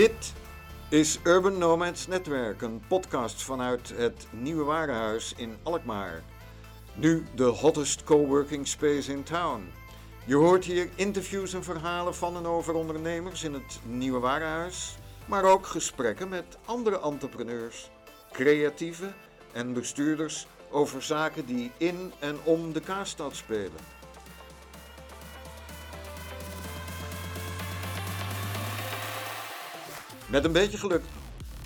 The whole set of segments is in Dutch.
Dit is Urban Nomads Netwerk, een podcast vanuit het Nieuwe Warenhuis in Alkmaar. Nu de hottest coworking space in town. Je hoort hier interviews en verhalen van en over ondernemers in het Nieuwe Warenhuis, maar ook gesprekken met andere entrepreneurs, creatieven en bestuurders over zaken die in en om de Kaarstad spelen. Met een beetje geluk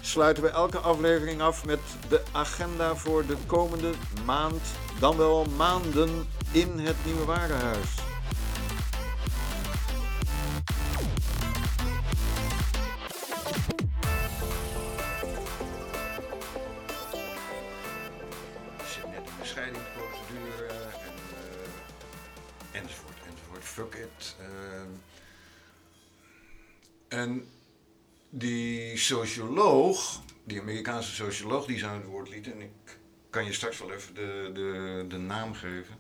sluiten we elke aflevering af met de agenda voor de komende maand, dan wel maanden in het Nieuwe Warenhuis. Er zit net een scheidingsprocedure en, eh, enzovoort. Fuck it. ehm. en die socioloog, die Amerikaanse socioloog die ze aan het woord liet, en ik kan je straks wel even de, de, de naam geven.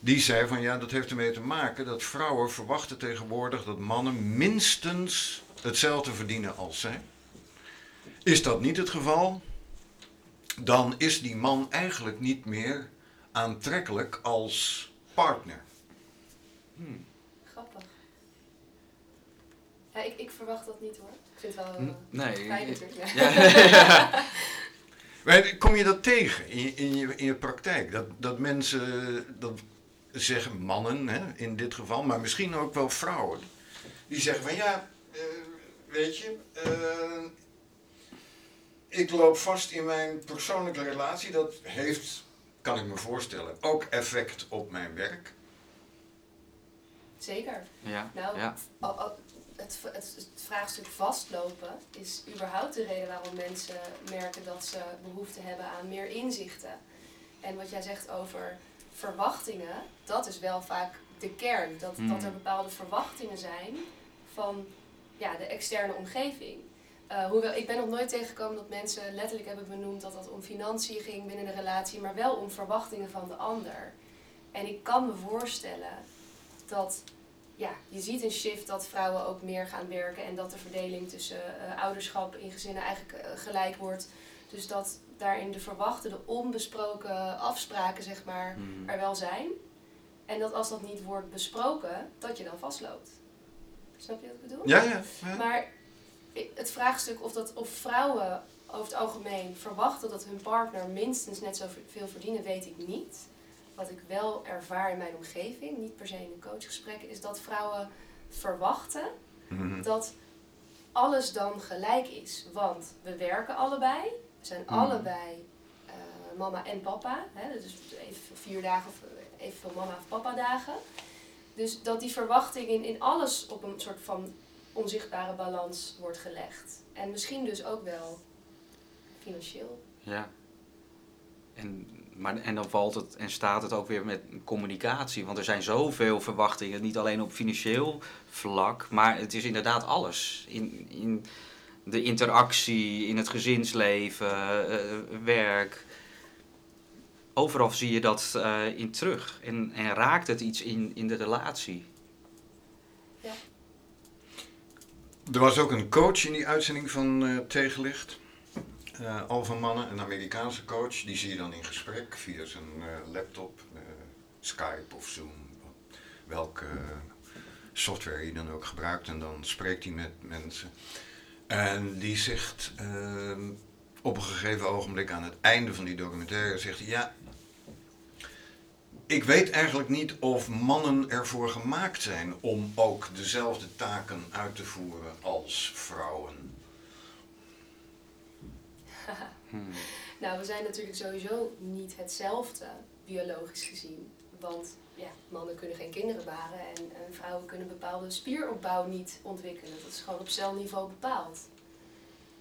Die zei van ja, dat heeft ermee te maken dat vrouwen verwachten tegenwoordig dat mannen minstens hetzelfde verdienen als zij. Is dat niet het geval, dan is die man eigenlijk niet meer aantrekkelijk als partner. Grappig. Ja, ik, ik verwacht dat niet hoor. Ik vind het wel nee. fijn natuurlijk. Ja. Maar kom je dat tegen in je, in je, in je praktijk? Dat, dat mensen, dat zeggen mannen hè, in dit geval, maar misschien ook wel vrouwen, die zeggen van ja, eh, weet je, eh, ik loop vast in mijn persoonlijke relatie. Dat heeft, kan ik me voorstellen, ook effect op mijn werk. Zeker. Ja. Nou, ja. al- al- het, het, het vraagstuk vastlopen is überhaupt de reden waarom mensen merken dat ze behoefte hebben aan meer inzichten. En wat jij zegt over verwachtingen, dat is wel vaak de kern. Dat, Hmm. dat er bepaalde verwachtingen zijn van ja, de externe omgeving. Eh, hoewel, ik ben nog nooit tegengekomen dat mensen letterlijk hebben benoemd dat het om financiën ging binnen de relatie, maar wel om verwachtingen van de ander. En ik kan me voorstellen dat ja, je ziet een shift dat vrouwen ook meer gaan werken en dat de verdeling tussen eh, ouderschap in gezinnen eigenlijk eh, gelijk wordt. Dus dat daarin de verwachte, de onbesproken afspraken, zeg maar, Hmm. er wel zijn. En dat als dat niet wordt besproken, dat je dan vastloopt. Snap je wat ik bedoel? Ja, ja. ja. Maar het vraagstuk of, dat, of vrouwen over het algemeen verwachten dat hun partner minstens net zoveel verdienen, weet ik niet. Wat ik wel ervaar in mijn omgeving, niet per se in de coachgesprekken, is dat vrouwen verwachten Mhm. dat alles dan gelijk is. Want we werken allebei, we zijn Mhm. allebei eh, mama en papa. Hè? Dus even vier dagen of evenveel mama of papa dagen. Dus dat die verwachting in, in alles op een soort van onzichtbare balans wordt gelegd. En misschien dus ook wel financieel. Ja. En, maar, en dan valt het en staat het ook weer met communicatie. Want er zijn zoveel verwachtingen. Niet alleen op financieel vlak. Maar het is inderdaad alles. In, in de interactie, in het gezinsleven, eh, werk. Overal zie je dat eh, in terug. En, en raakt het iets in, in de relatie. Er was ook een coach in die uitzending van eh, Tegenlicht. Eh Al van Mannen, een Amerikaanse coach. Die zie je dan in gesprek via zijn eh, laptop, eh, Skype of Zoom. Welke eh, software hij dan ook gebruikt. En dan spreekt hij met mensen. En die zegt ehm, op een gegeven ogenblik aan het einde van die documentaire... zegt hij, ja, ik weet eigenlijk niet of mannen ervoor gemaakt zijn om ook dezelfde taken uit te voeren als vrouwen. Hmm. Nou, we zijn natuurlijk sowieso niet hetzelfde, biologisch gezien. Want ja, mannen kunnen geen kinderen baren en, en vrouwen kunnen bepaalde spieropbouw niet ontwikkelen. Dat is gewoon op celniveau bepaald.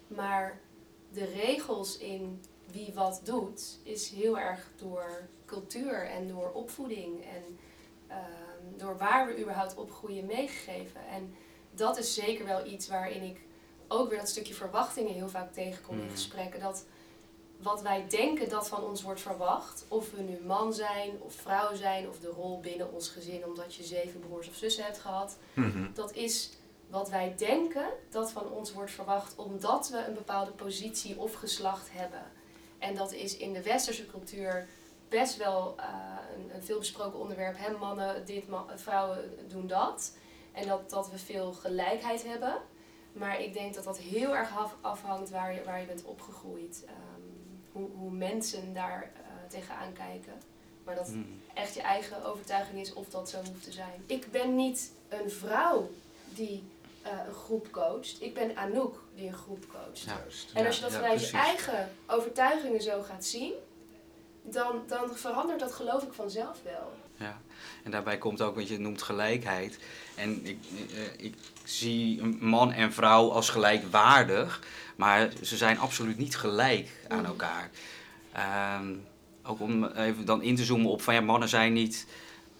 Maar de regels in wie wat doet, is heel erg door cultuur en door opvoeding en ehm, door waar we überhaupt opgroeien meegegeven. En dat is zeker wel iets waarin ik ook weer dat stukje verwachtingen heel vaak tegenkom in Mm. gesprekken. Dat wat wij denken dat van ons wordt verwacht, of we nu man zijn of vrouw zijn, of de rol binnen ons gezin omdat je zeven broers of zussen hebt gehad, Mhm. dat is wat wij denken dat van ons wordt verwacht omdat we een bepaalde positie of geslacht hebben. En dat is in de westerse cultuur best wel uh, een, een veelbesproken onderwerp. Hè? Mannen dit, vrouwen doen dat. En dat, dat we veel gelijkheid hebben. Maar ik denk dat dat heel erg afhangt waar je, waar je bent opgegroeid. Um, hoe, hoe mensen daar uh, tegenaan kijken. Maar dat hmm. echt je eigen overtuiging is of dat zo hoeft te zijn. Ik ben niet een vrouw die uh, een groep coacht. Ik ben Anouk die een groep coacht. Juist. En als je dat ja, vanuit je eigen overtuigingen zo gaat zien, dan, dan verandert dat geloof ik vanzelf wel. Ja, en daarbij komt ook wat je noemt gelijkheid. En ik, eh, ik zie man en vrouw als gelijkwaardig, maar ze zijn absoluut niet gelijk aan mm. elkaar. Uh, ook om even dan in te zoomen op van ja, mannen zijn niet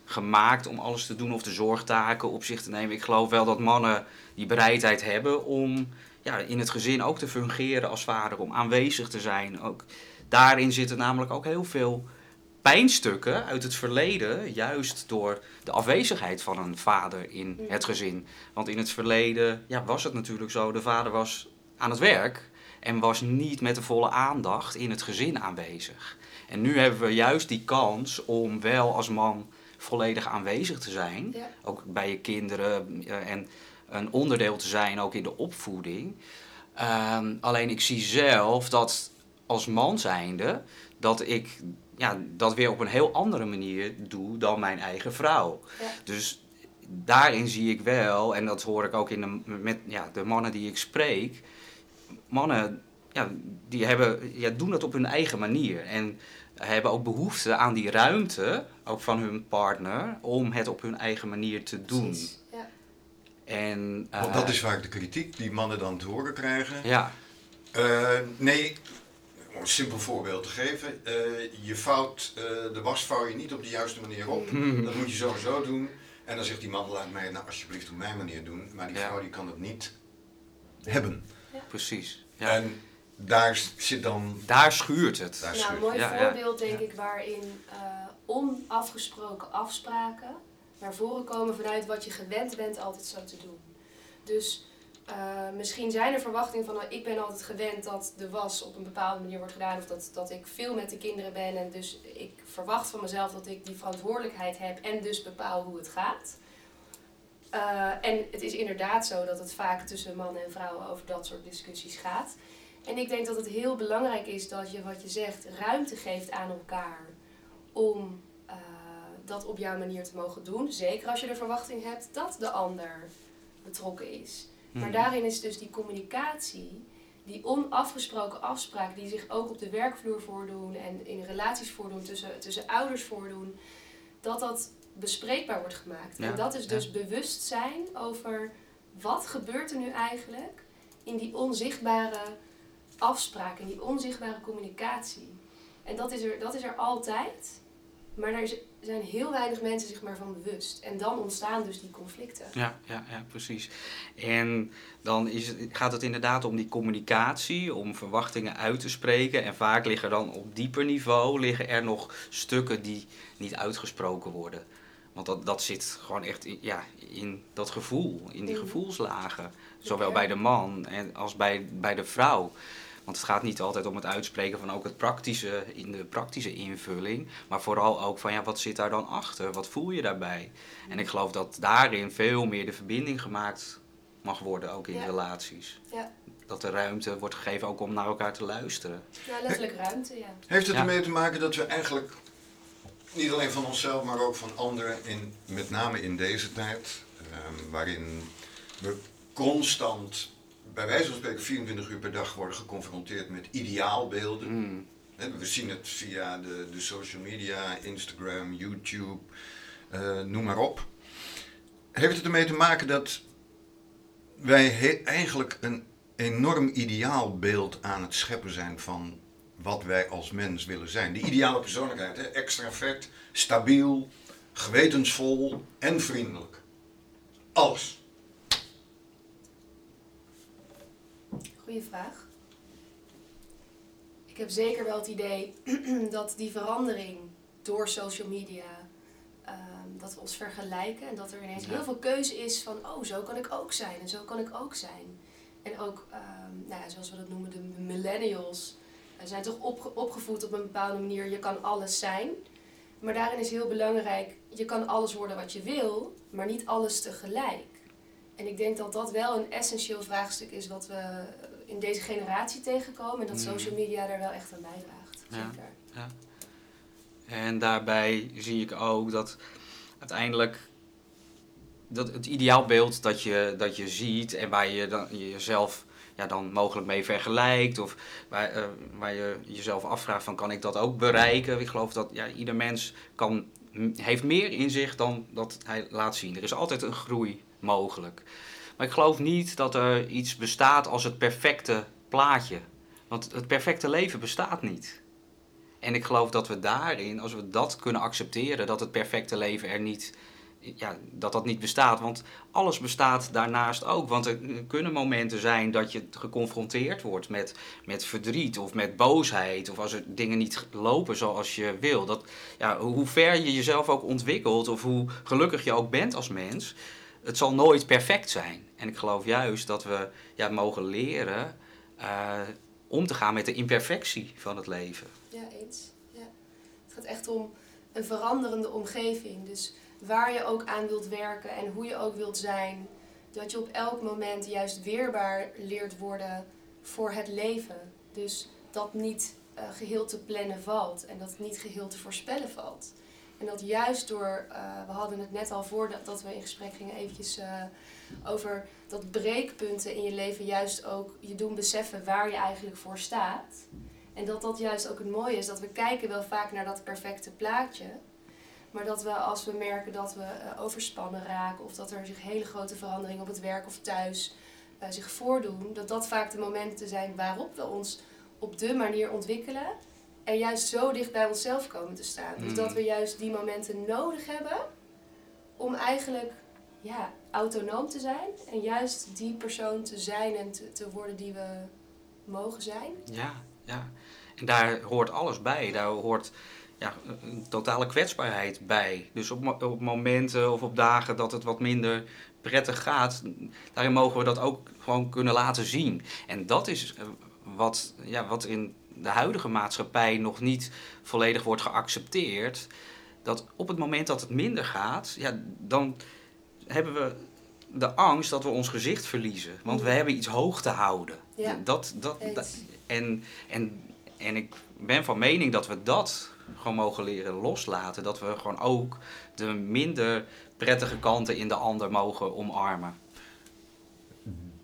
gemaakt om alles te doen of de zorgtaken op zich te nemen. Ik geloof wel dat mannen die bereidheid hebben om ja, in het gezin ook te fungeren als vader, om aanwezig te zijn. Ook, daarin zitten namelijk ook heel veel pijnstukken uit het verleden, juist door de afwezigheid van een vader in het gezin. Want in het verleden ja, was het natuurlijk zo, de vader was aan het werk en was niet met de volle aandacht in het gezin aanwezig. En nu hebben we juist die kans om wel als man volledig aanwezig te zijn, ook bij je kinderen eh, en een onderdeel te zijn ook in de opvoeding. Ehm, alleen ik zie zelf dat als man zijnde dat ik ja, dat weer op een heel andere manier doe dan mijn eigen vrouw. Dus daarin zie ik wel, en dat hoor ik ook in de, met ja, de mannen die ik spreek. Mannen ja, die hebben, ja, doen het op hun eigen manier. En hebben ook behoefte aan die ruimte, ook van hun partner, om het op hun eigen manier te doen. Precies, ja. En, Want dat eh, is vaak de kritiek die mannen dan te horen krijgen. Ja. Uh, nee, om een simpel voorbeeld te geven. Uh, je vouwt, de was vouw je niet op de juiste manier op. Dat moet je sowieso doen. En dan zegt die man, laat mij nou alsjeblieft op mijn manier doen. Maar die vrouw die kan het niet hebben. Ja. Precies. Ja. En daar zit dan... Daar schuurt het. Daar nou, een mooi voorbeeld denk ik waarin uh, onafgesproken afspraken naar voren komen vanuit wat je gewend bent altijd zo te doen. Dus uh, misschien zijn er verwachtingen van, nou, ik ben altijd gewend dat de was op een bepaalde manier wordt gedaan. Of dat, dat ik veel met de kinderen ben en dus ik verwacht van mezelf dat ik die verantwoordelijkheid heb en dus bepaal hoe het gaat. Uh, en het is inderdaad zo dat het vaak tussen mannen en vrouwen over dat soort discussies gaat. En ik denk dat het heel belangrijk is dat je wat je zegt ruimte geeft aan elkaar om dat op jouw manier te mogen doen. Zeker als je de verwachting hebt dat de ander betrokken is. Maar mhm. daarin is dus die communicatie, die onafgesproken afspraken die zich ook op de werkvloer voordoen en in relaties voordoen, tussen, tussen ouders voordoen, dat dat bespreekbaar wordt gemaakt. en dat is dus bewustzijn over wat gebeurt er nu eigenlijk in die onzichtbare afspraken, die onzichtbare communicatie. En dat is er, dat is er altijd. Maar daar zijn heel weinig mensen zich maar van bewust. En dan ontstaan dus die conflicten. Ja, ja, ja precies. En dan is het, gaat het inderdaad om die communicatie, om verwachtingen uit te spreken. En vaak liggen dan op dieper niveau liggen er nog stukken die niet uitgesproken worden. Want dat, dat zit gewoon echt in, ja, in dat gevoel, in die gevoelslagen. Zowel bij de man en als bij, bij de vrouw. Want het gaat niet altijd om het uitspreken van ook het praktische, in de praktische invulling. Maar vooral ook van ja, wat zit daar dan achter? Wat voel je daarbij? En ik geloof dat daarin veel meer de verbinding gemaakt mag worden, ook in relaties. Ja. Dat er ruimte wordt gegeven ook om naar elkaar te luisteren. Ja, letterlijk ruimte, ja. Heeft het ermee te maken dat we eigenlijk niet alleen van onszelf, maar ook van anderen, in, met name in deze tijd, ehm, waarin we constant bij wijze van spreken 24 uur per dag worden geconfronteerd met ideaalbeelden. Mm. We zien het via de, de social media, Instagram, YouTube, uh, noem maar op. Heeft het ermee te maken dat wij eigenlijk een enorm ideaalbeeld aan het scheppen zijn van wat wij als mens willen zijn? Die ideale persoonlijkheid, hè? extravert, stabiel, gewetensvol en vriendelijk. Alles. Vraag. Ik heb zeker wel het idee dat die verandering door social media, ehm, dat we ons vergelijken en dat er ineens Ja. heel veel keuze is van, oh, zo kan ik ook zijn en zo kan ik ook zijn. En ook, ehm, nou ja, zoals we dat noemen, de millennials eh, zijn toch opge- opgevoed op een bepaalde manier, je kan alles zijn. Maar daarin is heel belangrijk, je kan alles worden wat je wil, maar niet alles tegelijk. En ik denk dat dat wel een essentieel vraagstuk is wat we in deze generatie tegenkomen. En dat Mm. social media daar wel echt aan bijdraagt. Ja. Zeker. En daarbij zie ik ook dat uiteindelijk dat het ideaalbeeld dat je, dat je ziet en waar je dan jezelf ja, dan mogelijk mee vergelijkt of waar, eh, waar je jezelf afvraagt van kan ik dat ook bereiken. Ik geloof dat ja, ieder mens kan, heeft meer in zich dan dat hij laat zien. Er is altijd een groei mogelijk. Maar ik geloof niet dat er iets bestaat als het perfecte plaatje. Want het perfecte leven bestaat niet. En ik geloof dat we daarin, als we dat kunnen accepteren, dat het perfecte leven er niet, ja, dat dat niet bestaat. Want alles bestaat daarnaast ook. Want er kunnen momenten zijn dat je geconfronteerd wordt met, met verdriet of met boosheid. Of als er dingen niet lopen zoals je wil. Dat, ja, hoe ver je jezelf ook ontwikkelt of hoe gelukkig je ook bent als mens, het zal nooit perfect zijn. En ik geloof juist dat we ja, mogen leren eh, om te gaan met de imperfectie van het leven. Ja, eens. Ja. Het gaat echt om een veranderende omgeving. Dus waar je ook aan wilt werken en hoe je ook wilt zijn. Dat je op elk moment juist weerbaar leert worden voor het leven. Dus dat niet eh, geheel te plannen valt en dat niet geheel te voorspellen valt. En dat juist door, eh, we hadden het net al voordat dat we in gesprek gingen eventjes eh, over dat breekpunten in je leven juist ook je doen beseffen waar je eigenlijk voor staat. En dat dat juist ook het mooie is, dat we kijken wel vaak naar dat perfecte plaatje. Maar dat we als we merken dat we eh, overspannen raken of dat er zich hele grote veranderingen op het werk of thuis zich voordoen, dat dat vaak de momenten zijn waarop we ons op de manier ontwikkelen en juist zo dicht bij onszelf komen te staan. Dus Mm. dat we juist die momenten nodig hebben om eigenlijk ja, autonoom te zijn en juist die persoon te zijn en te, te worden die we mogen zijn. Ja, ja. En daar hoort alles bij. Daar hoort ja, een totale kwetsbaarheid bij. Dus op, op momenten of op dagen dat het wat minder prettig gaat, daarin mogen we dat ook gewoon kunnen laten zien. En dat is eh, wat, ja, wat in de huidige maatschappij nog niet volledig wordt geaccepteerd. Dat op het moment dat het minder gaat, ja, dan hebben we de angst dat we ons gezicht verliezen. Want we Mhm. hebben iets hoog te houden. Ja, Dat, dat- en, en, en ik ben van mening dat we dat gewoon mogen leren loslaten. Dat we gewoon ook de minder prettige kanten in de ander mogen omarmen.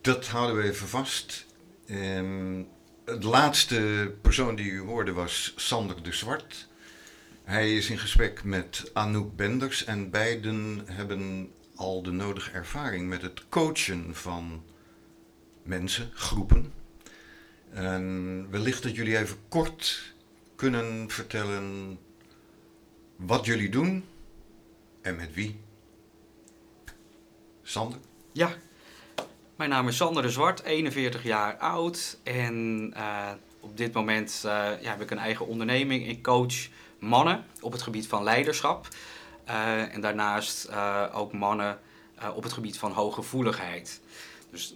Dat houden we even vast. Ehm, de laatste persoon die u hoorde was Sander de Zwart. Hij is in gesprek met Anouk Benders en beiden hebben al de nodige ervaring met het coachen van mensen, groepen. En wellicht dat jullie even kort kunnen vertellen wat jullie doen en met wie. Sander? Ja, mijn naam is Sander de Zwart, 41 jaar oud. En eh, op dit moment eh, ja, heb ik een eigen onderneming. Ik coach mannen op het gebied van leiderschap. Eh, en daarnaast ook mannen op het gebied van hooggevoeligheid. Dus,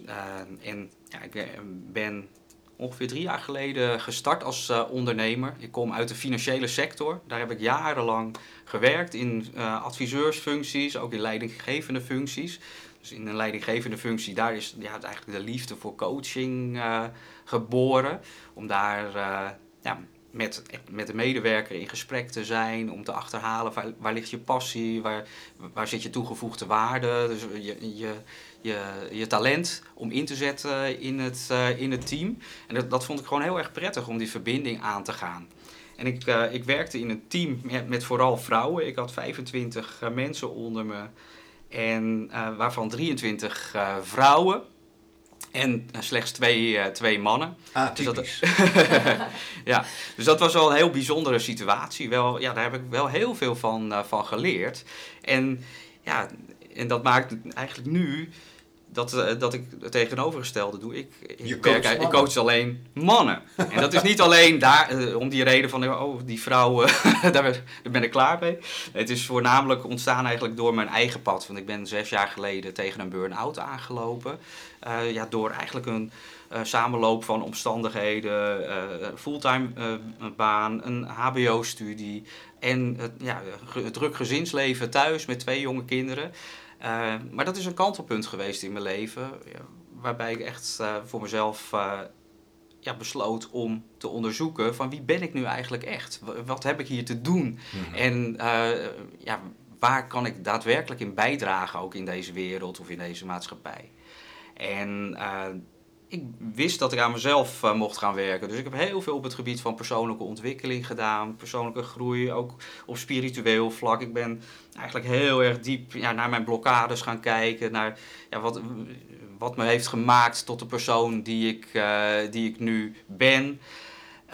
ja, ik ben ongeveer drie jaar geleden gestart als ondernemer. Ik kom uit de financiële sector. Daar heb ik jarenlang gewerkt in adviseursfuncties, ook in leidinggevende functies. Dus in een leidinggevende functie, daar is ja, eigenlijk de liefde voor coaching eh, geboren. Om daar eh, ja, met, met de medewerker in gesprek te zijn, om te achterhalen waar, waar ligt je passie, waar, waar zit je toegevoegde waarde, dus je, je, je, je talent om in te zetten in het, eh, in het team. En dat, dat vond ik gewoon heel erg prettig om die verbinding aan te gaan. En ik, ik werkte in een team met, met vooral vrouwen. Ik had 25 eh, mensen onder me. En eh, waarvan 23 eh, vrouwen. En eh, slechts twee, twee mannen. Dus dat- ja, dus dat was wel een heel bijzondere situatie. Wel, ja, daar heb ik wel heel veel van, van geleerd. En, ja, en dat maakt eigenlijk nu dat, eh, dat ik het tegenovergestelde doe. Ik, ik, werk- coacht ik coach alleen mannen. en dat is niet alleen daar, eh, om die reden van, oh, die vrouw, eh, daar, ben- daar ben ik klaar mee. Het is voornamelijk ontstaan eigenlijk door mijn eigen pad. Want ik ben zes jaar geleden tegen een burn-out aangelopen. Ja, door eigenlijk een samenloop van omstandigheden, fulltime baan, een HBO-studie en het, ja, druk gezinsleven thuis met twee jonge kinderen. Eh, maar dat is een kantelpunt geweest in mijn leven, ja, waarbij ik echt eh, voor mezelf eh, ja, besloot om te onderzoeken van wie ben ik nu eigenlijk echt? Wa- Wat heb ik hier te doen? Mhm. En ja, waar kan ik daadwerkelijk in bijdragen, ook in deze wereld of in deze maatschappij? En ik wist dat ik aan mezelf eh, mocht gaan werken. Dus ik heb heel veel op het gebied van persoonlijke ontwikkeling gedaan, persoonlijke groei, ook op spiritueel vlak. Ik ben eigenlijk heel erg diep ja, naar mijn blokkades gaan kijken, naar ja, wat, wat me heeft gemaakt tot de persoon die ik, eh, die ik nu ben.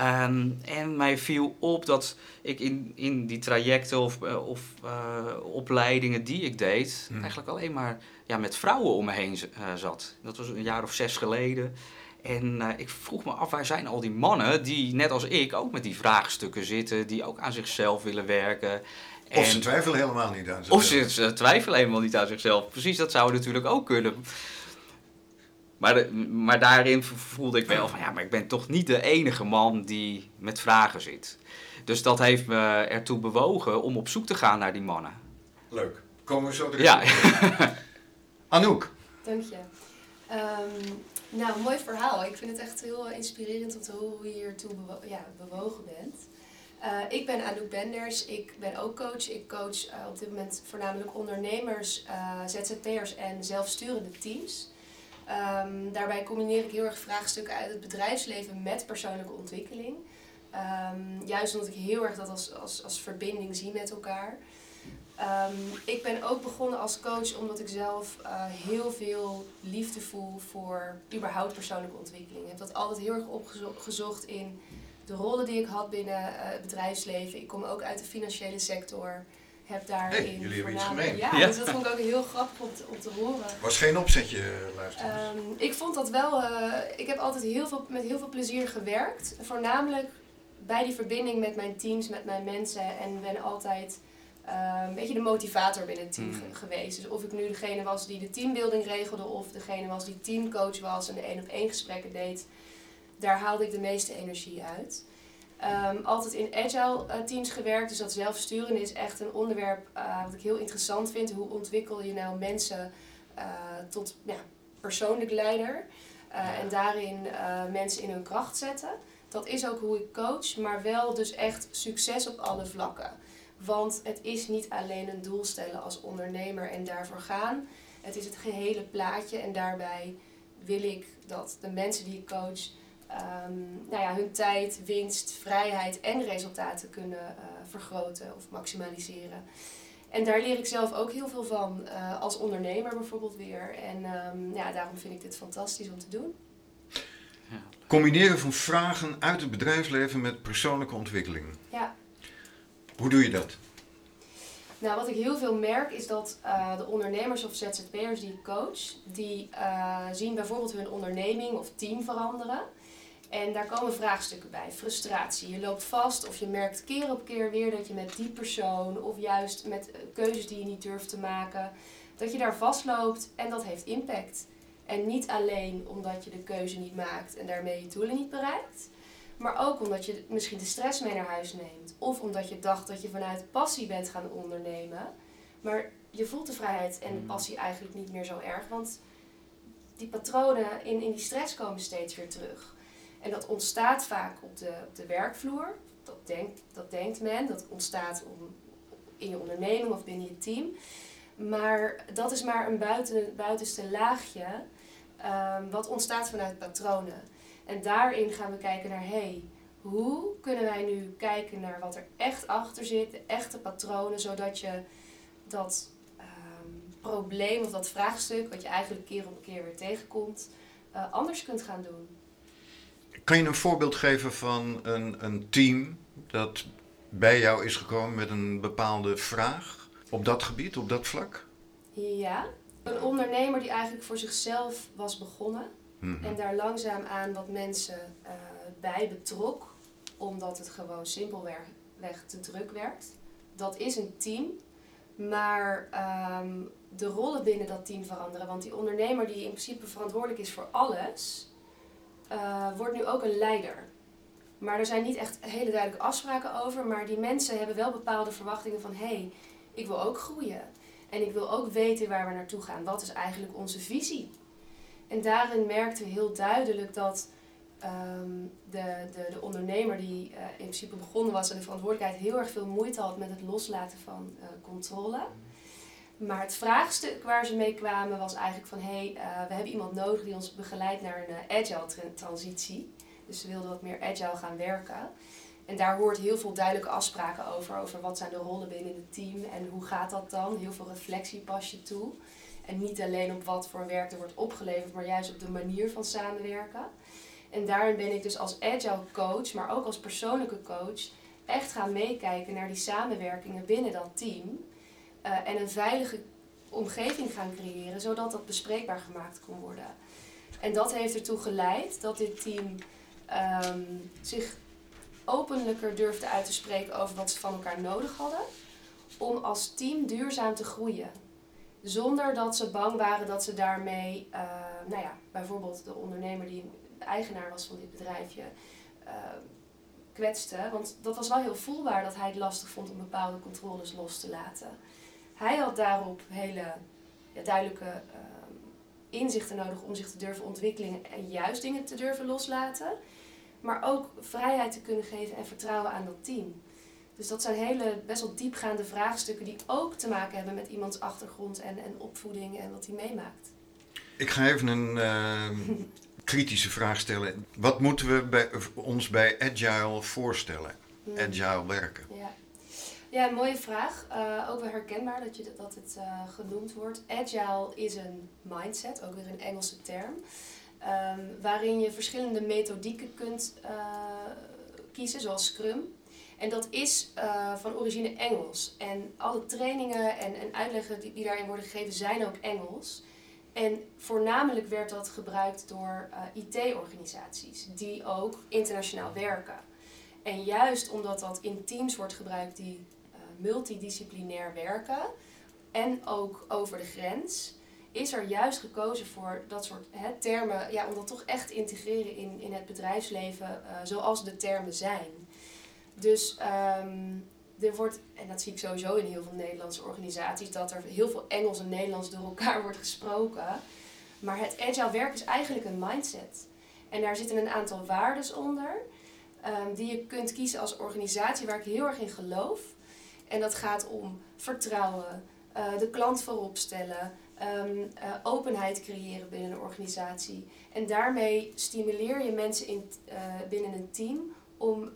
Ehm, en mij viel op dat ik in, in die trajecten of, eh, of eh, opleidingen die ik deed, Hmm. eigenlijk alleen maar ja, met vrouwen om me heen eh, zat. Dat was een jaar of zes geleden. En ik vroeg me af, waar zijn al die mannen die, net als ik, ook met die vraagstukken zitten, die ook aan zichzelf willen werken. Of ze En- twijfelen helemaal niet aan of zichzelf. ze, ze twijfelen helemaal niet aan zichzelf. Precies, dat zou natuurlijk ook kunnen. Maar, de- maar daarin voelde ik wel van ja, maar ik ben toch niet de enige man die met vragen zit. Dus dat heeft me ertoe bewogen om op zoek te gaan naar die mannen. Leuk. Komen we zo terug. Ja, Anouk. Dank je. Ehm, nou, mooi verhaal. Ik vind het echt heel inspirerend om te horen hoe je hiertoe bewo ja, bewogen bent. Eh, ik ben Anouk Benders. Ik ben ook coach. Ik coach eh, op dit moment voornamelijk ondernemers, eh, ZZP'ers en zelfsturende teams. Ehm, daarbij combineer ik heel erg vraagstukken uit het bedrijfsleven met persoonlijke ontwikkeling. Ehm, juist omdat ik heel erg dat als, als, als verbinding zie met elkaar. Ehm, ik ben ook begonnen als coach omdat ik zelf eh, heel veel liefde voel voor überhaupt persoonlijke ontwikkeling. Ik heb dat altijd heel erg opgezocht in de rollen die ik had binnen eh, het bedrijfsleven. Ik kom ook uit de financiële sector. Heb daarin Hey, jullie hebben iets gemeen. Ja, Ja. dus dat vond ik ook heel grappig om te, om te horen. Was geen opzetje, luisteraars. Ehm, ik vond dat wel. eh, ik heb altijd heel veel, met heel veel plezier gewerkt. Voornamelijk bij die verbinding met mijn teams, met mijn mensen. En ben altijd eh, een beetje de motivator binnen het team Mm. ge- geweest. Dus of ik nu degene was die de teambuilding regelde, of degene was die teamcoach was en de één op één gesprekken deed, daar haalde ik de meeste energie uit. Ehm, altijd in agile eh, teams gewerkt, dus dat zelfsturen is echt een onderwerp eh, wat ik heel interessant vind. Hoe ontwikkel je nou mensen eh, tot ja, persoonlijk leider en daarin mensen in hun kracht zetten. Dat is ook hoe ik coach, maar wel dus echt succes op alle vlakken. Want het is niet alleen een doel stellen als ondernemer en daarvoor gaan. Het is het gehele plaatje en daarbij wil ik dat de mensen die ik coach ehm, nou ja, hun tijd, winst, vrijheid en resultaten kunnen eh, vergroten of maximaliseren. En daar leer ik zelf ook heel veel van, eh, als ondernemer bijvoorbeeld weer. En ehm, ja, daarom vind ik dit fantastisch om te doen. Combineren van vragen uit het bedrijfsleven met persoonlijke ontwikkeling. Ja. Hoe doe je dat? Nou, wat ik heel veel merk is dat eh, de ondernemers of ZZP'ers die ik coach, die eh, zien bijvoorbeeld hun onderneming of team veranderen. En daar komen vraagstukken bij. Frustratie. Je loopt vast of je merkt keer op keer weer dat je met die persoon of juist met eh, keuzes die je niet durft te maken, dat je daar vastloopt en dat heeft impact. En niet alleen omdat je de keuze niet maakt en daarmee je doelen niet bereikt, maar ook omdat je misschien de stress mee naar huis neemt. Of omdat je dacht dat je vanuit passie bent gaan ondernemen. Maar je voelt de vrijheid en de passie eigenlijk niet meer zo erg. Want die patronen in, in die stress komen steeds weer terug. En dat ontstaat vaak op de, op de werkvloer. Dat denkt, dat denkt men. Dat ontstaat om, in je onderneming of binnen je team. Maar dat is maar een buiten, buitenste laagje. ehm, wat ontstaat vanuit patronen. En daarin gaan we kijken naar, hey, hoe kunnen wij nu kijken naar wat er echt achter zit, de echte patronen, zodat je dat ehm, probleem of dat vraagstuk, wat je eigenlijk keer op keer weer tegenkomt, eh, anders kunt gaan doen. Kan je een voorbeeld geven van een, een team dat bij jou is gekomen met een bepaalde vraag op dat gebied, op dat vlak? Ja, Een ondernemer die eigenlijk voor zichzelf was begonnen Mhm. en daar langzaamaan wat mensen eh, bij betrok, omdat het gewoon simpelweg weg te druk werd. Dat is een team, maar ehm, de rollen binnen dat team veranderen. Want die ondernemer die in principe verantwoordelijk is voor alles, eh, wordt nu ook een leider. Maar er zijn niet echt hele duidelijke afspraken over, maar die mensen hebben wel bepaalde verwachtingen van hé, hey, ik wil ook groeien. En ik wil ook weten waar we naartoe gaan. Wat is eigenlijk onze visie? En daarin merkten we heel duidelijk dat ehm, de, de, de ondernemer die eh, in principe begonnen was en de verantwoordelijkheid heel erg veel moeite had met het loslaten van eh, controle. Maar het vraagstuk waar ze mee kwamen was eigenlijk van hé, hey, eh, we hebben iemand nodig die ons begeleidt naar een eh, agile tra- transitie. Dus ze wilden wat meer agile gaan werken. En daar hoort heel veel duidelijke afspraken over. Over wat zijn de rollen binnen het team en hoe gaat dat dan. Heel veel reflectie pas je toe. En niet alleen op wat voor werk er wordt opgeleverd, maar juist op de manier van samenwerken. En daarin ben ik dus als agile coach, maar ook als persoonlijke coach, echt gaan meekijken naar die samenwerkingen binnen dat team. Eh, en een veilige omgeving gaan creëren, zodat dat bespreekbaar gemaakt kon worden. En dat heeft ertoe geleid dat dit team ehm, zich openlijker durfde uit te spreken over wat ze van elkaar nodig hadden. Om als team duurzaam te groeien. Zonder dat ze bang waren dat ze daarmee, eh, nou ja, bijvoorbeeld de ondernemer die eigenaar was van dit bedrijfje, eh, kwetste. Want dat was wel heel voelbaar dat hij het lastig vond om bepaalde controles los te laten. Hij had daarop hele ja, duidelijke eh, inzichten nodig om zich te durven ontwikkelen en juist dingen te durven loslaten. Maar ook vrijheid te kunnen geven en vertrouwen aan dat team. Dus dat zijn hele best wel diepgaande vraagstukken die ook te maken hebben met iemands achtergrond en, en opvoeding en wat hij meemaakt. Ik ga even een eh, kritische vraag stellen. Wat moeten we bij, ons bij Agile voorstellen? Hmm. Agile werken. Ja. Ja, mooie vraag. Eh, ook wel herkenbaar dat, je, dat het eh, genoemd wordt. Agile is een mindset, ook weer een Engelse term. ehm, waarin je verschillende methodieken kunt eh, kiezen, zoals Scrum. En dat is van origine Engels. En alle trainingen en, en uitleggen die, die daarin worden gegeven zijn ook Engels. En voornamelijk werd dat gebruikt door IT-organisaties die ook internationaal werken. En juist omdat dat in teams wordt gebruikt die multidisciplinair werken en ook over de grens, is er juist gekozen voor dat soort hè, termen, ja, om dat toch echt te integreren in, in het bedrijfsleven eh, zoals de termen zijn. Dus ehm, er wordt, en dat zie ik sowieso in heel veel Nederlandse organisaties, dat er heel veel Engels en Nederlands door elkaar wordt gesproken. Maar het agile werk is eigenlijk een mindset. En daar zitten een aantal waarden onder, ehm, die je kunt kiezen als organisatie, waar ik heel erg in geloof. En dat gaat om vertrouwen, eh, de klant voorop stellen, ehm, eh, openheid creëren binnen een organisatie. En daarmee stimuleer je mensen in, eh, binnen een team om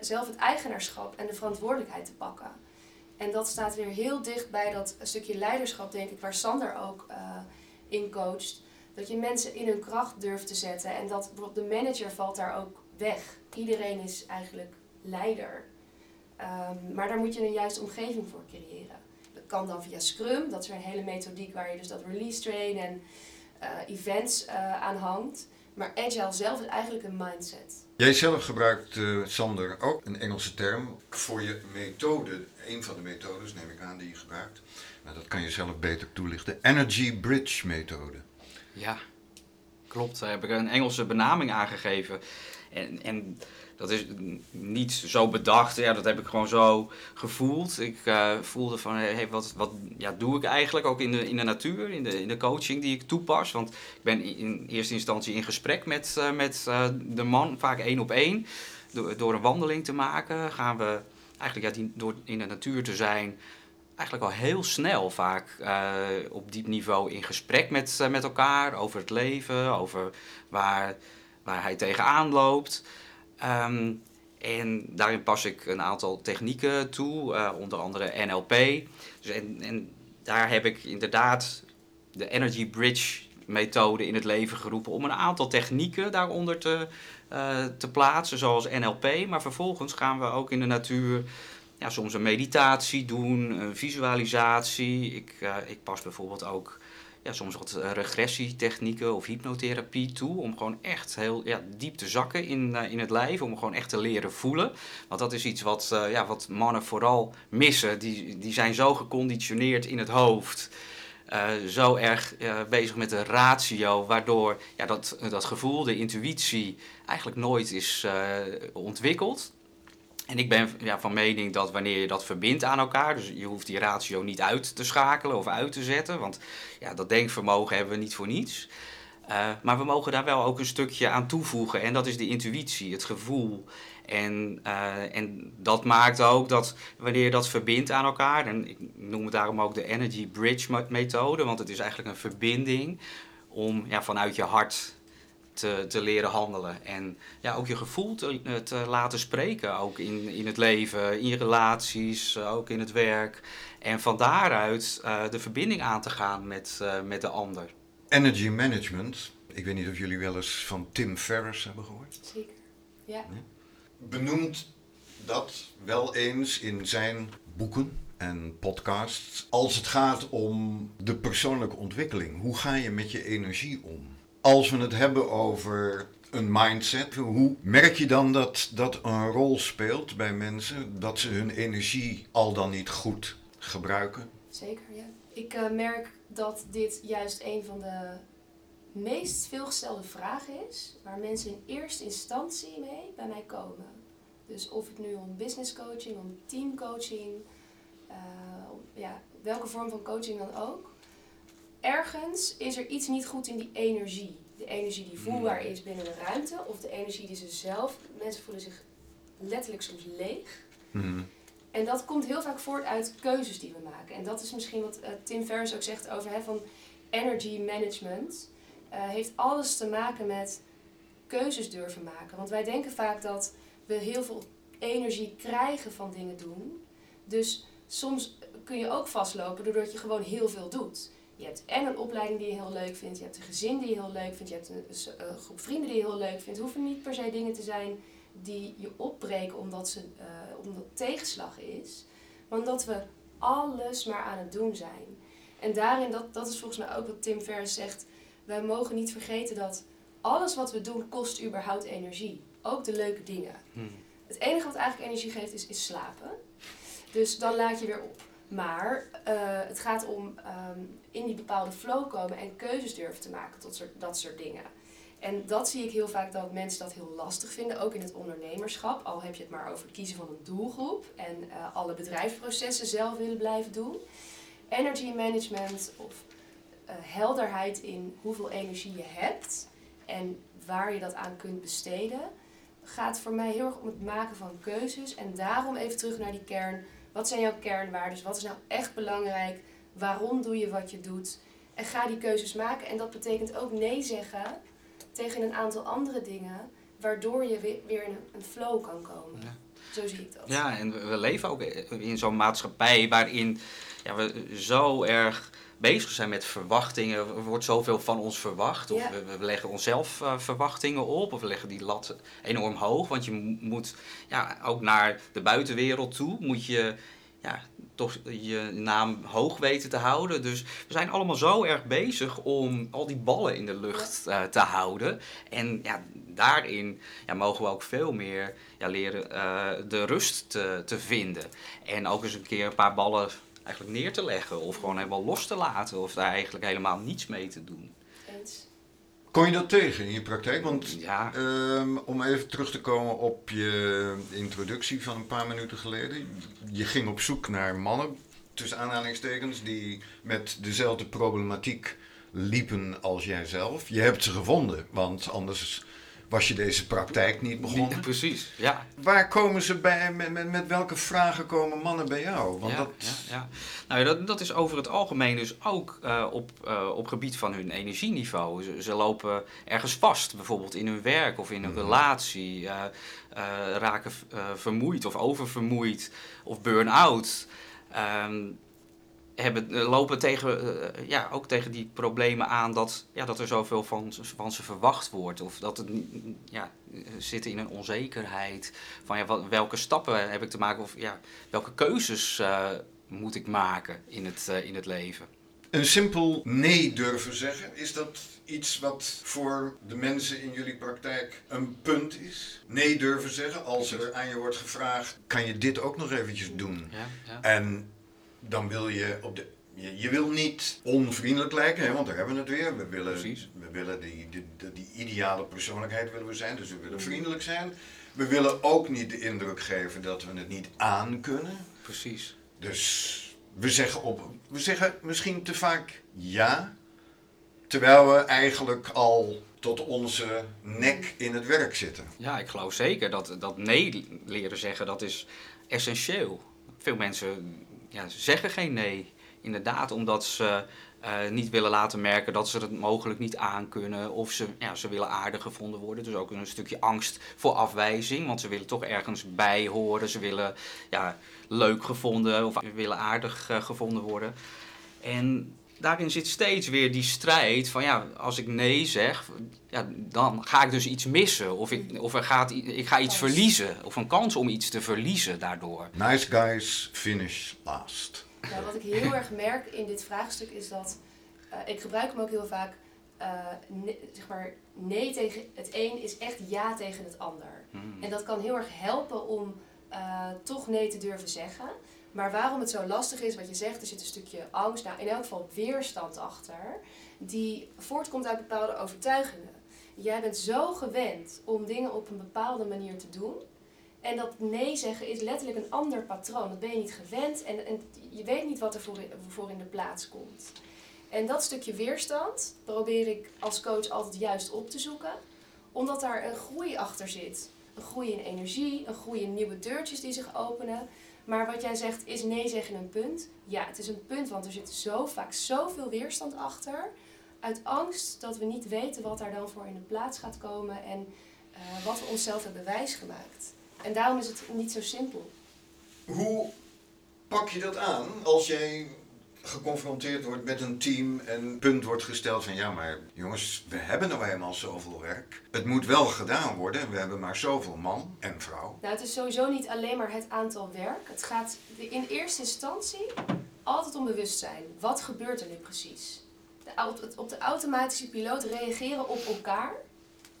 zelf het eigenaarschap en de verantwoordelijkheid te pakken. En dat staat weer heel dicht bij dat stukje leiderschap, denk ik, waar Sander ook in coacht. Dat je mensen in hun kracht durft te zetten. En dat bijvoorbeeld de manager valt daar ook weg. Iedereen is eigenlijk leider. Ehm, maar daar moet je een juiste omgeving voor creëren. Dat kan dan via Scrum. Dat is weer een hele methodiek waar je dus dat release train en eh, events eh, aan hangt. Maar Agile zelf is eigenlijk een mindset. Jij zelf gebruikt, eh, Sander, ook een Engelse term voor je methode. Een van de methodes, neem ik aan, die je gebruikt. Maar dat kan je zelf beter toelichten. Energy Bridge methode. Ja, klopt. Daar heb ik een Engelse benaming aangegeven. En, en dat is niet zo bedacht, ja, dat heb ik gewoon zo gevoeld. Ik eh, voelde van, hey, wat, wat ja, doe ik eigenlijk ook in de, in de natuur, in de, in de coaching die ik toepas. Want ik ben in eerste instantie in gesprek met, eh, met eh, de man, vaak één op één. Door, door een wandeling te maken gaan we eigenlijk ja, die, door in de natuur te zijn eigenlijk al heel snel vaak op diep niveau in gesprek met, met elkaar over het leven, over waar, waar hij tegenaan loopt. Ehm, en daarin pas ik een aantal technieken toe, eh, onder andere NLP. Dus en, en daar heb ik inderdaad de Energy Bridge methode in het leven geroepen om een aantal technieken daaronder te, eh, te plaatsen, zoals NLP. Maar vervolgens gaan we ook in de natuur ja, soms een meditatie doen, een visualisatie. Ik, eh, ik pas bijvoorbeeld ook ja, soms wat eh, regressietechnieken of hypnotherapie toe. Om gewoon echt heel ja, diep te zakken in, in het lijf. Om gewoon echt te leren voelen. Want dat is iets wat, ja, wat mannen vooral missen. Die, die zijn zo geconditioneerd in het hoofd. zo erg bezig met de ratio, waardoor ja, dat, dat gevoel, de intuïtie, eigenlijk nooit is ontwikkeld. En ik ben ja, van mening dat wanneer je dat verbindt aan elkaar, dus je hoeft die ratio niet uit te schakelen of uit te zetten, want ja, dat denkvermogen hebben we niet voor niets. Uh, maar we mogen daar wel ook een stukje aan toevoegen en dat is de intuïtie, het gevoel. En, uh, en dat maakt ook dat wanneer je dat verbindt aan elkaar, en ik noem het daarom ook de Energy Bridge methode, want het is eigenlijk een verbinding om ja, vanuit je hart te, te leren handelen. En ja, ook je gevoel te, te laten spreken, ook in, in het leven, in je relaties, ook in het werk. En van daaruit uh, de verbinding aan te gaan met, uh, met de ander. Energy management. Ik weet niet of jullie wel eens van Tim Ferriss hebben gehoord. Zeker, ja. Nee? Benoemt dat wel eens in zijn boeken en podcasts als het gaat om de persoonlijke ontwikkeling. Hoe ga je met je energie om? Als we het hebben over een mindset, hoe merk je dan dat dat een rol speelt bij mensen, dat ze hun energie al dan niet goed gebruiken? Zeker, ja. Ik uh, merk dat dit juist een van de meest veelgestelde vragen is, waar mensen in eerste instantie mee bij mij komen. Dus of het nu om business coaching, om teamcoaching, uh, ja, welke vorm van coaching dan ook ergens is er iets niet goed in die energie. De energie die voelbaar is binnen de ruimte, of de energie die ze zelf. Mensen voelen zich letterlijk soms leeg. Hmm. En dat komt heel vaak voort uit keuzes die we maken. En dat is misschien wat uh, Tim Ferriss ook zegt over hè, van energy management. Uh, heeft alles te maken met keuzes durven maken. Want wij denken vaak dat we heel veel energie krijgen van dingen doen. Dus soms kun je ook vastlopen doordat je gewoon heel veel doet. Je hebt en een opleiding die je heel leuk vindt, je hebt een gezin die je heel leuk vindt, je hebt een, een groep vrienden die je heel leuk vindt. Het hoeven niet per se dingen te zijn die je opbreken omdat, ze, uh, omdat tegenslag is, maar omdat we alles maar aan het doen zijn. En daarin, dat, dat is volgens mij ook wat Tim Ferriss zegt, wij mogen niet vergeten dat alles wat we doen kost überhaupt energie. Ook de leuke dingen. Hmm. Het enige wat eigenlijk energie geeft is, is slapen. Dus dan laat je weer op. Maar uh, het gaat om um, in die bepaalde flow komen en keuzes durven te maken tot dat soort dingen. En dat zie ik heel vaak dat mensen dat heel lastig vinden, ook in het ondernemerschap. Al heb je het maar over het kiezen van een doelgroep en uh, alle bedrijfsprocessen zelf willen blijven doen. Energy management of uh, helderheid in hoeveel energie je hebt en waar je dat aan kunt besteden, gaat voor mij heel erg om het maken van keuzes. En daarom even terug naar die kern wat zijn jouw kernwaarden? Wat is nou echt belangrijk? Waarom doe je wat je doet? En ga die keuzes maken. En dat betekent ook nee zeggen tegen een aantal andere dingen, waardoor je weer in een flow kan komen. Ja. Zo zie ik dat. Ja, en we leven ook in zo'n maatschappij waarin ja, we zo erg bezig zijn met verwachtingen. Er wordt zoveel van ons verwacht. Of we, we, leggen onszelf uh, verwachtingen op. Of we leggen die lat enorm hoog. Want je moet ja, ook naar de buitenwereld toe. Moet je ja, toch je naam hoog weten te houden. Dus we zijn allemaal zo erg bezig om al die ballen in de lucht uh, te houden. En ja, daarin ja, mogen we ook veel meer ja, leren uh, de rust te, te vinden. En ook eens een keer een paar ballen eigenlijk neer te leggen of gewoon helemaal los te laten of daar eigenlijk helemaal niets mee te doen. Eens. Kom je dat tegen in je praktijk? Want ja. um, om even terug te komen op je introductie van een paar minuten geleden. Je ging op zoek naar mannen, tussen aanhalingstekens, die met dezelfde problematiek liepen als jijzelf. Je hebt ze gevonden, want anders was je deze praktijk niet begonnen. precies, ja. Waar komen ze bij, met, met, met welke vragen komen mannen bij jou? Want ja, dat... ja, ja. Nou, dat, dat is over het algemeen dus ook uh, op, uh, op gebied van hun energieniveau. Ze, ze, lopen ergens vast, bijvoorbeeld in hun werk of in een mm relatie. Uh, raken vermoeid of oververmoeid of burn-out. Um, hebben, eh, lopen tegen, eh, ja, ook tegen die problemen aan dat, ja, dat er zoveel van, van ze verwacht wordt. Of dat het ja, zitten in een onzekerheid van ja, wat, welke stappen heb ik te maken of ja, welke keuzes uh, moet ik maken in het, uh, in het leven. Een simpel nee durven zeggen, is dat iets wat voor de mensen in jullie praktijk een punt is? Nee durven zeggen als er aan je wordt gevraagd, kan je dit ook nog eventjes doen? Ja, ja. En dan wil je op de. Je, je wil niet onvriendelijk lijken, hè, want daar hebben we het weer. We willen, Precies. we willen die, die, die, die ideale persoonlijkheid willen we zijn, dus we willen vriendelijk zijn. We willen ook niet de indruk geven dat we het niet aan kunnen. Precies. Dus we zeggen, op, we zeggen misschien te vaak ja, terwijl we eigenlijk al tot onze nek in het werk zitten. Ja, ik geloof zeker dat, dat nee leren zeggen, dat is essentieel. Veel mensen ja, zeggen geen nee. Inderdaad, omdat ze eh, niet willen laten merken dat ze het mogelijk niet aankunnen. Of ze, ja, ze willen aardig gevonden worden. Dus ook een stukje angst voor afwijzing. Want ze willen toch ergens bij horen. Ze willen ja, leuk gevonden of willen aardig eh, gevonden worden. En daarin zit steeds weer die strijd van ja, als ik nee zeg, ja, dan ga ik dus iets missen. Of, ik, of er gaat, ik ga iets verliezen. Of een kans om iets te verliezen daardoor. Nice guys finish last. Nou, wat ik heel erg merk in dit vraagstuk is dat eh, ik gebruik hem ook heel vaak. eh, ne- zeg maar, nee tegen het een is echt ja tegen het ander. Hmm. En dat kan heel erg helpen om eh, toch nee te durven zeggen. Maar waarom het zo lastig is, wat je zegt, er zit een stukje angst, nou in elk geval weerstand achter, die voortkomt uit bepaalde overtuigingen. Jij bent zo gewend om dingen op een bepaalde manier te doen. En dat nee zeggen is letterlijk een ander patroon. Dat ben je niet gewend en, je weet niet wat er voor in de plaats komt. En dat stukje weerstand probeer ik als coach altijd juist op te zoeken. Omdat daar een groei achter zit. Een groei in energie, een groei in nieuwe deurtjes die zich openen. Maar wat jij zegt, is nee zeggen een punt? Ja, het is een punt, want er zit zo vaak zoveel weerstand achter. Uit angst dat we niet weten wat daar dan voor in de plaats gaat komen en eh, wat we onszelf hebben wijsgemaakt. En daarom is het niet zo simpel. Hoe pak je dat aan als jij geconfronteerd wordt met een team en punt wordt gesteld van ja, maar jongens, we hebben nou eenmaal zoveel werk. Het moet wel gedaan worden en we hebben maar zoveel man en vrouw. Nou, het is sowieso niet alleen maar het aantal werk. Het gaat in eerste instantie altijd om bewustzijn. Wat gebeurt er nu precies? De, op de automatische piloot reageren op elkaar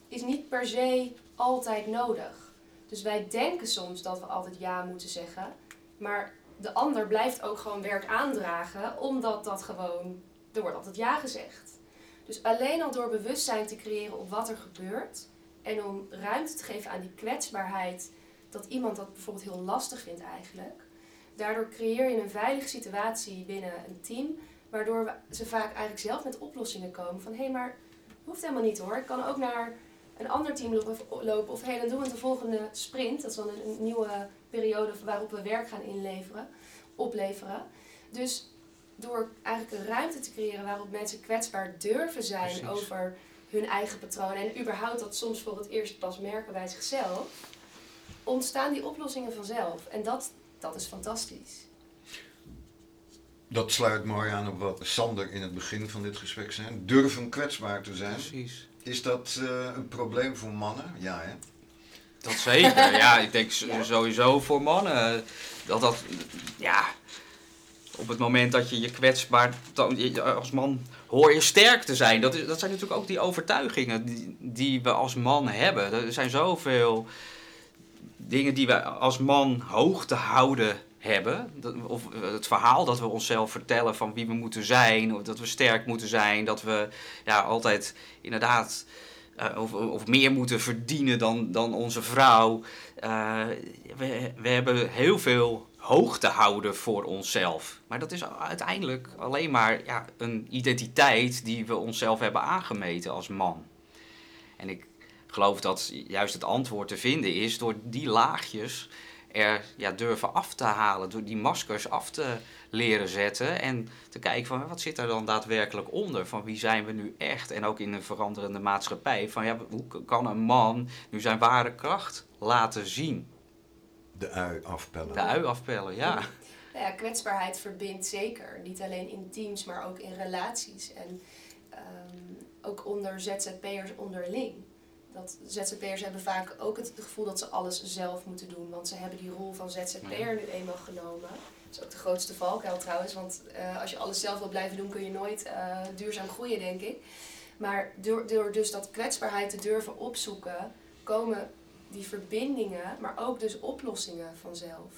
is niet per se altijd nodig. Dus wij denken soms dat we altijd ja moeten zeggen. Maar de ander blijft ook gewoon werk aandragen, omdat dat gewoon, er wordt altijd ja gezegd. Dus alleen al door bewustzijn te creëren op wat er gebeurt en om ruimte te geven aan die kwetsbaarheid, dat iemand dat bijvoorbeeld heel lastig vindt eigenlijk. Daardoor creëer je een veilige situatie binnen een team, waardoor ze vaak eigenlijk zelf met oplossingen komen van hé, hey, maar hoeft helemaal niet hoor. Ik kan ook naar een ander team lopen of hé, hey, dan doen we de volgende sprint. Dat is dan een nieuwe periode waarop we werk gaan inleveren, opleveren. Dus door eigenlijk een ruimte te creëren waarop mensen kwetsbaar durven zijn Precies. over hun eigen patronen en überhaupt dat soms voor het eerst pas merken bij zichzelf, ontstaan die oplossingen vanzelf. En dat, dat is fantastisch. Dat sluit mooi aan op wat Sander in het begin van dit gesprek zei. Durven kwetsbaar te zijn. Precies. Is dat eh, een probleem voor mannen? Ja, hè? Dat zeker. ja, ik denk Ja. sowieso voor mannen dat dat, ja, op het moment dat je je kwetsbaar, als man hoor je sterk te zijn. Dat, is, dat zijn natuurlijk ook die overtuigingen die, die we als man hebben. Er zijn zoveel dingen die we als man hoog te houden hebben. Of het verhaal dat we onszelf vertellen van wie we moeten zijn. Of dat we sterk moeten zijn. Dat we ja, altijd inderdaad eh, of, of meer moeten verdienen dan, dan onze vrouw. Eh, we, we hebben heel veel hoog te houden voor onszelf. Maar dat is uiteindelijk alleen maar ja, een identiteit die we onszelf hebben aangemeten als man. En ik geloof dat juist het antwoord te vinden is door die laagjes er ja, durven af te halen, door die maskers af te leren zetten en te kijken van wat zit er dan daadwerkelijk onder, van wie zijn we nu echt en ook in een veranderende maatschappij, van ja, hoe kan een man nu zijn ware kracht laten zien, De ui afpellen. de ui afpellen, ja. Nou ja, kwetsbaarheid verbindt zeker. Niet alleen in teams, maar ook in relaties. En ehm, ook onder ZZP'ers onderling. Dat ZZP'ers hebben vaak ook het gevoel dat ze alles zelf moeten doen. Want ze hebben die rol van ZZP'er nu eenmaal genomen. Dat is ook de grootste valkuil trouwens, want eh, als je alles zelf wil blijven doen, kun je nooit eh, duurzaam groeien, denk ik. Maar door, door dus dat kwetsbaarheid te durven opzoeken, komen die verbindingen, maar ook dus oplossingen vanzelf.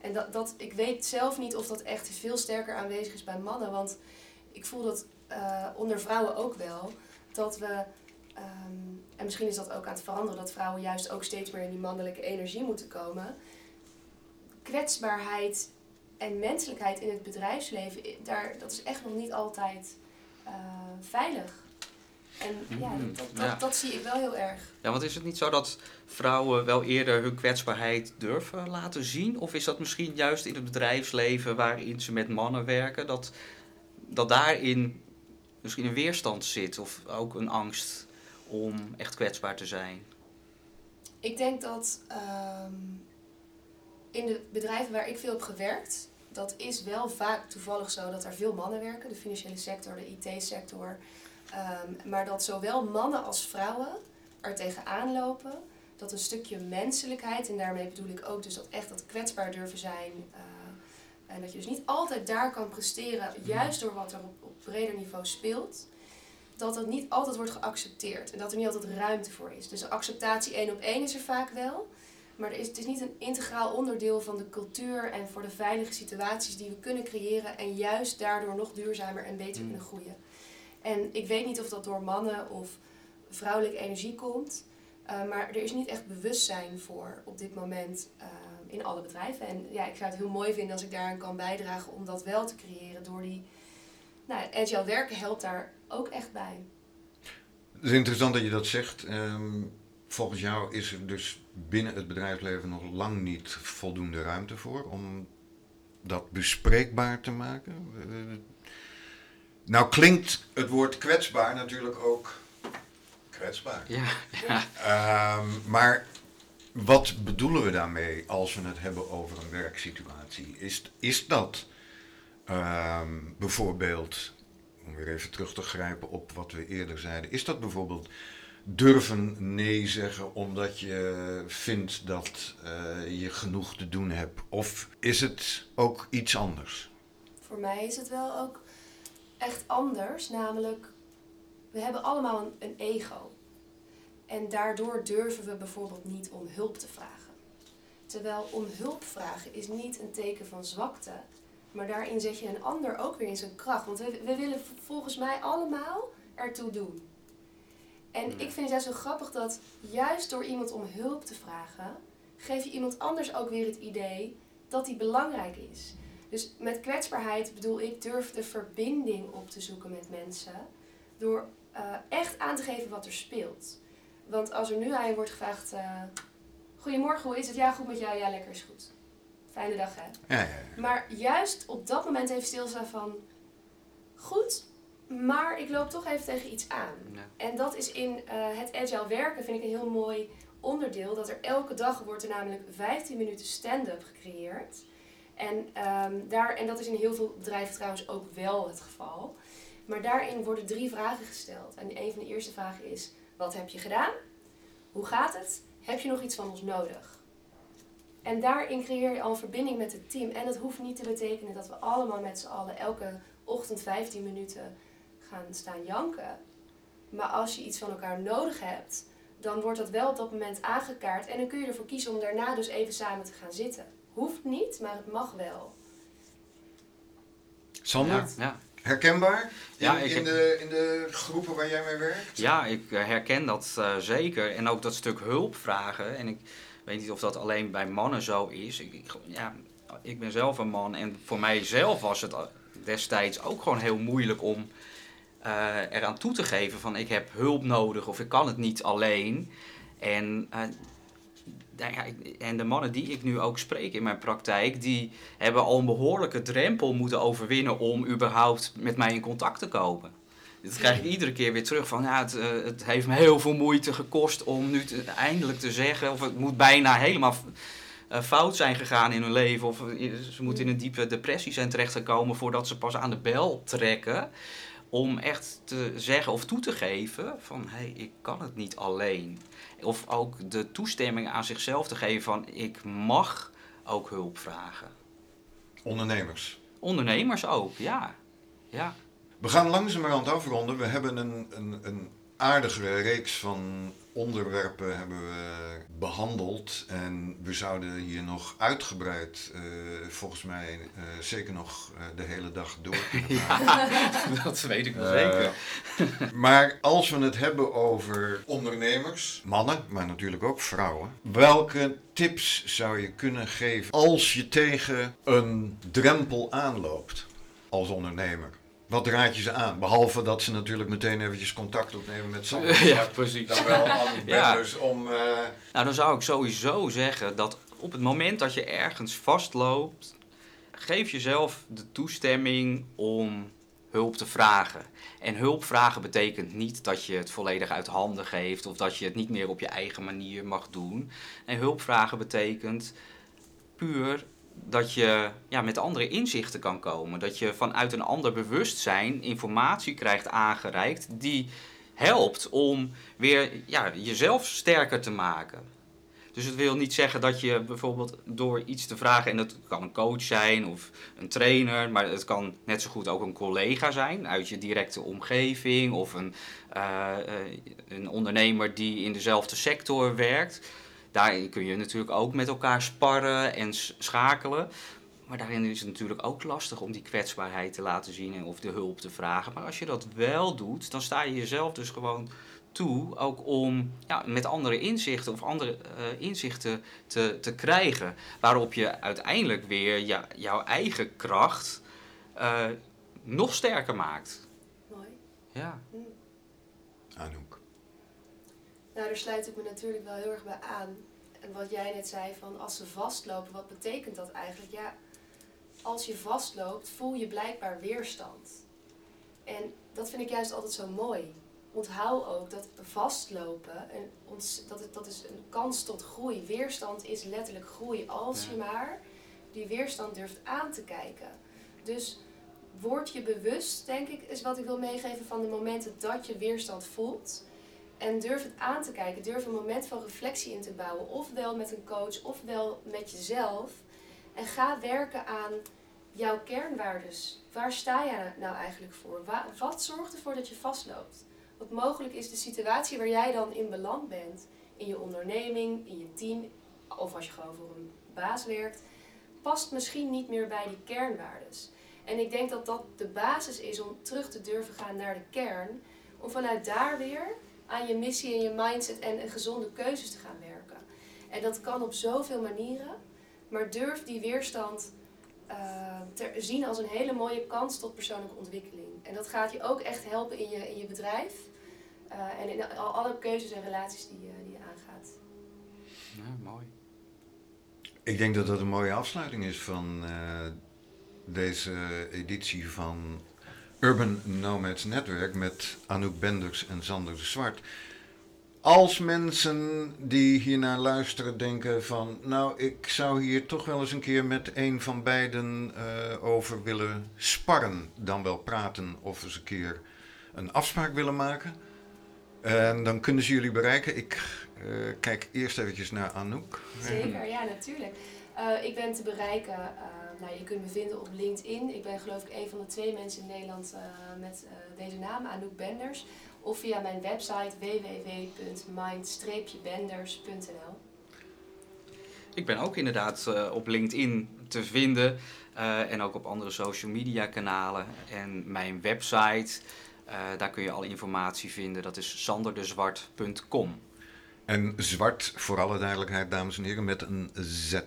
En dat, dat, ik weet zelf niet of dat echt veel sterker aanwezig is bij mannen, want ik voel dat eh, onder vrouwen ook wel, dat we, ehm, en misschien is dat ook aan het veranderen, dat vrouwen juist ook steeds meer in die mannelijke energie moeten komen. Kwetsbaarheid en menselijkheid in het bedrijfsleven, daar, dat is echt nog niet altijd uh, veilig. En ja, Mhm, dat, dat, ja. dat zie ik wel heel erg. Ja, want is het niet zo dat vrouwen wel eerder hun kwetsbaarheid durven laten zien? Of is dat misschien juist in het bedrijfsleven waarin ze met mannen werken, dat, dat daarin misschien een weerstand zit of ook een angst om echt kwetsbaar te zijn? Ik denk dat ehm, in de bedrijven waar ik veel heb gewerkt, dat is wel vaak toevallig zo dat er veel mannen werken, de financiële sector, de IT-sector. Ehm, maar dat zowel mannen als vrouwen er tegenaan lopen dat een stukje menselijkheid, en daarmee bedoel ik ook dus dat echt dat kwetsbaar durven zijn. eh, en dat je dus niet altijd daar kan presteren, juist door wat er op, op breder niveau speelt. Dat dat niet altijd wordt geaccepteerd en dat er niet altijd ruimte voor is. Dus acceptatie één op één is er vaak wel. Maar er is, het is niet een integraal onderdeel van de cultuur en voor de veilige situaties die we kunnen creëren. En juist daardoor nog duurzamer en beter Mm. kunnen groeien. En ik weet niet of dat door mannen of vrouwelijke energie komt. eh, maar er is niet echt bewustzijn voor op dit moment eh, in alle bedrijven. En ja, ik zou het heel mooi vinden als ik daaraan kan bijdragen om dat wel te creëren. Door die. Nou, agile werken helpt daar ook echt bij. Het is interessant dat je dat zegt. Ehm, volgens jou is er dus binnen het bedrijfsleven nog lang niet voldoende ruimte voor om dat bespreekbaar te maken. Nou klinkt het woord kwetsbaar natuurlijk ook kwetsbaar. Ja, Ehm, maar wat bedoelen we daarmee als we het hebben over een werksituatie? Is, is dat ehm, bijvoorbeeld, om weer even terug te grijpen op wat we eerder zeiden, is dat bijvoorbeeld durven nee zeggen omdat je vindt dat eh, je genoeg te doen hebt? Of is het ook iets anders? Voor mij is het wel ook echt anders. Namelijk, we hebben allemaal een, een ego. En daardoor durven we bijvoorbeeld niet om hulp te vragen. Terwijl om hulp vragen is niet een teken van zwakte. Maar daarin zet je een ander ook weer in zijn kracht. Want we, we willen volgens mij allemaal ertoe doen. En ik vind het juist zo grappig dat juist door iemand om hulp te vragen, geef je iemand anders ook weer het idee dat die belangrijk is. Dus met kwetsbaarheid bedoel ik durf de verbinding op te zoeken met mensen. Door eh, echt aan te geven wat er speelt. Want als er nu aan je wordt gevraagd: eh, Goedemorgen, hoe is het? Ja, goed met jou? Ja, lekker is goed. Fijne dag hè. Ja, ja, ja. Maar juist op dat moment even stilstaan van: Goed, maar ik loop toch even tegen iets aan. En dat is in eh, het agile werken, vind ik een heel mooi onderdeel. Dat er elke dag wordt er namelijk 15 minuten stand-up gecreëerd. En, ehm, daar, en dat is in heel veel bedrijven trouwens ook wel het geval. Maar daarin worden drie vragen gesteld. En een van de eerste vragen is: Wat heb je gedaan? Hoe gaat het? Heb je nog iets van ons nodig? En daarin creëer je al een verbinding met het team. En het hoeft niet te betekenen dat we allemaal met z'n allen elke ochtend 15 minuten gaan staan janken. Maar als je iets van elkaar nodig hebt, dan wordt dat wel op dat moment aangekaart. En dan kun je ervoor kiezen om daarna dus even samen te gaan zitten. Hoeft niet, maar het mag wel. Sander, ja, ja. herkenbaar in, Ja, ik in, de, in de groepen waar jij mee werkt? Ja, ik eh, herken dat eh, zeker. En ook dat stuk hulp vragen. En ik weet niet of dat alleen bij mannen zo is. Ik, ik, ja, ik ben zelf een man en voor mijzelf was het destijds ook gewoon heel moeilijk om eh, eraan toe te geven van ik heb hulp nodig of ik kan het niet alleen. En, ik- en de mannen die ik nu ook spreek in mijn praktijk, die hebben al een behoorlijke drempel moeten overwinnen om überhaupt met mij in contact te komen. Dat krijg ik iedere keer weer terug van, ja, het, eh, het heeft me heel veel moeite gekost om nu te- eindelijk te zeggen, of het moet bijna helemaal eh, fout zijn gegaan in hun leven, of eh, ze moeten in een diepe depressie zijn terechtgekomen voordat ze pas aan de bel trekken, om echt te zeggen of toe te geven van, hé, hey, ik kan het niet alleen. Of ook de toestemming aan zichzelf te geven van, ik mag ook hulp vragen. Ondernemers. Ondernemers ook, ja. ja. We gaan langzamerhand afronden. We hebben een, een, een aardige reeks van onderwerpen hebben we behandeld. En we zouden hier nog uitgebreid, uh, volgens mij, uh, zeker nog uh, de hele dag door. ja, dat weet ik wel zeker. maar als we het hebben over ondernemers, mannen, maar natuurlijk ook vrouwen. Welke tips zou je kunnen geven als je tegen een drempel aanloopt als ondernemer? Wat raad je ze aan? Behalve dat ze natuurlijk meteen eventjes contact opnemen met Sander. Ja, precies. Dan wel ja. om... Uh... Nou, dan zou ik sowieso zeggen dat op het moment dat je ergens vastloopt... geef jezelf de toestemming om hulp te vragen. En hulp vragen betekent niet dat je het volledig uit handen geeft... of dat je het niet meer op je eigen manier mag doen. En hulp vragen betekent puur dat je ja, met andere inzichten kan komen. Dat je vanuit een ander bewustzijn informatie krijgt aangereikt die helpt om weer ja, jezelf sterker te maken. Dus het wil niet zeggen dat je bijvoorbeeld door iets te vragen, en dat kan een coach zijn of een trainer, maar het kan net zo goed ook een collega zijn uit je directe omgeving of een, uh, een ondernemer die in dezelfde sector werkt Daarin kun je natuurlijk ook met elkaar sparren en schakelen. Maar daarin is het natuurlijk ook lastig om die kwetsbaarheid te laten zien of de hulp te vragen. Maar als je dat wel doet, dan sta je jezelf dus gewoon toe, ook om ja, met andere inzichten of andere uh, inzichten te, te krijgen. Waarop je uiteindelijk weer ja, jouw eigen kracht uh, nog sterker maakt. Mooi. Ja. Hm. Anouk. Nou, daar sluit ik me natuurlijk wel heel erg bij aan. En wat jij net zei van als ze vastlopen, wat betekent dat eigenlijk? Ja, als je vastloopt, voel je blijkbaar weerstand. En dat vind ik juist altijd zo mooi. Onthoud ook dat vastlopen, en dat, het, dat is een kans tot groei. Weerstand is letterlijk groei. Als je maar die weerstand durft aan te kijken. Dus word je bewust, denk ik, is wat ik wil meegeven van de momenten dat je weerstand voelt. En durf het aan te kijken. Durf een moment van reflectie in te bouwen. Ofwel met een coach, ofwel met jezelf. En ga werken aan jouw kernwaardes. Waar sta je nou eigenlijk voor? Wat zorgt ervoor dat je vastloopt? Wat mogelijk is de situatie waar jij dan in beland bent. In je onderneming, in je team. Of als je gewoon voor een baas werkt. Past misschien niet meer bij die kernwaardes. En ik denk dat dat de basis is om terug te durven gaan naar de kern. Om vanuit daar weer aan je missie en je mindset en, gezonde keuzes te gaan werken. En dat kan op zoveel manieren, maar durf die weerstand uh, te zien als een hele mooie kans tot persoonlijke ontwikkeling. En dat gaat je ook echt helpen in je, in je bedrijf uh, en in al, alle keuzes en relaties die, uh, die je aangaat. Ja, mooi. Ik denk dat dat een mooie afsluiting is van deze editie van Urban Nomads Netwerk met Anouk Benders en Sander de Zwart. Als mensen die hiernaar luisteren denken van, nou, ik zou hier toch wel eens een keer met een van beiden uh, over willen sparren, dan wel praten of eens een keer een afspraak willen maken. En dan kunnen ze jullie bereiken. Ik uh, kijk eerst eventjes naar Anouk. Zeker, ja, natuurlijk. Uh, ik ben te bereiken nou, je kunt me vinden op LinkedIn. Ik ben geloof ik een van de twee mensen in Nederland uh, met uh, deze naam, Anouk Benders. Of via mijn website www.mind-benders.nl. Ik ben ook inderdaad uh, op LinkedIn te vinden en ook op andere social media kanalen. En mijn website, daar kun je alle informatie vinden, dat is sanderdezwart.com. En zwart, voor alle duidelijkheid, dames en heren, met een Z.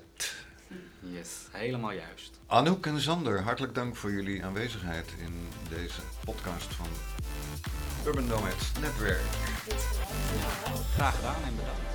Yes, helemaal juist. Anouk en Zander, hartelijk dank voor jullie aanwezigheid in deze podcast van Urban Nomads Netwerk. Graag gedaan en bedankt.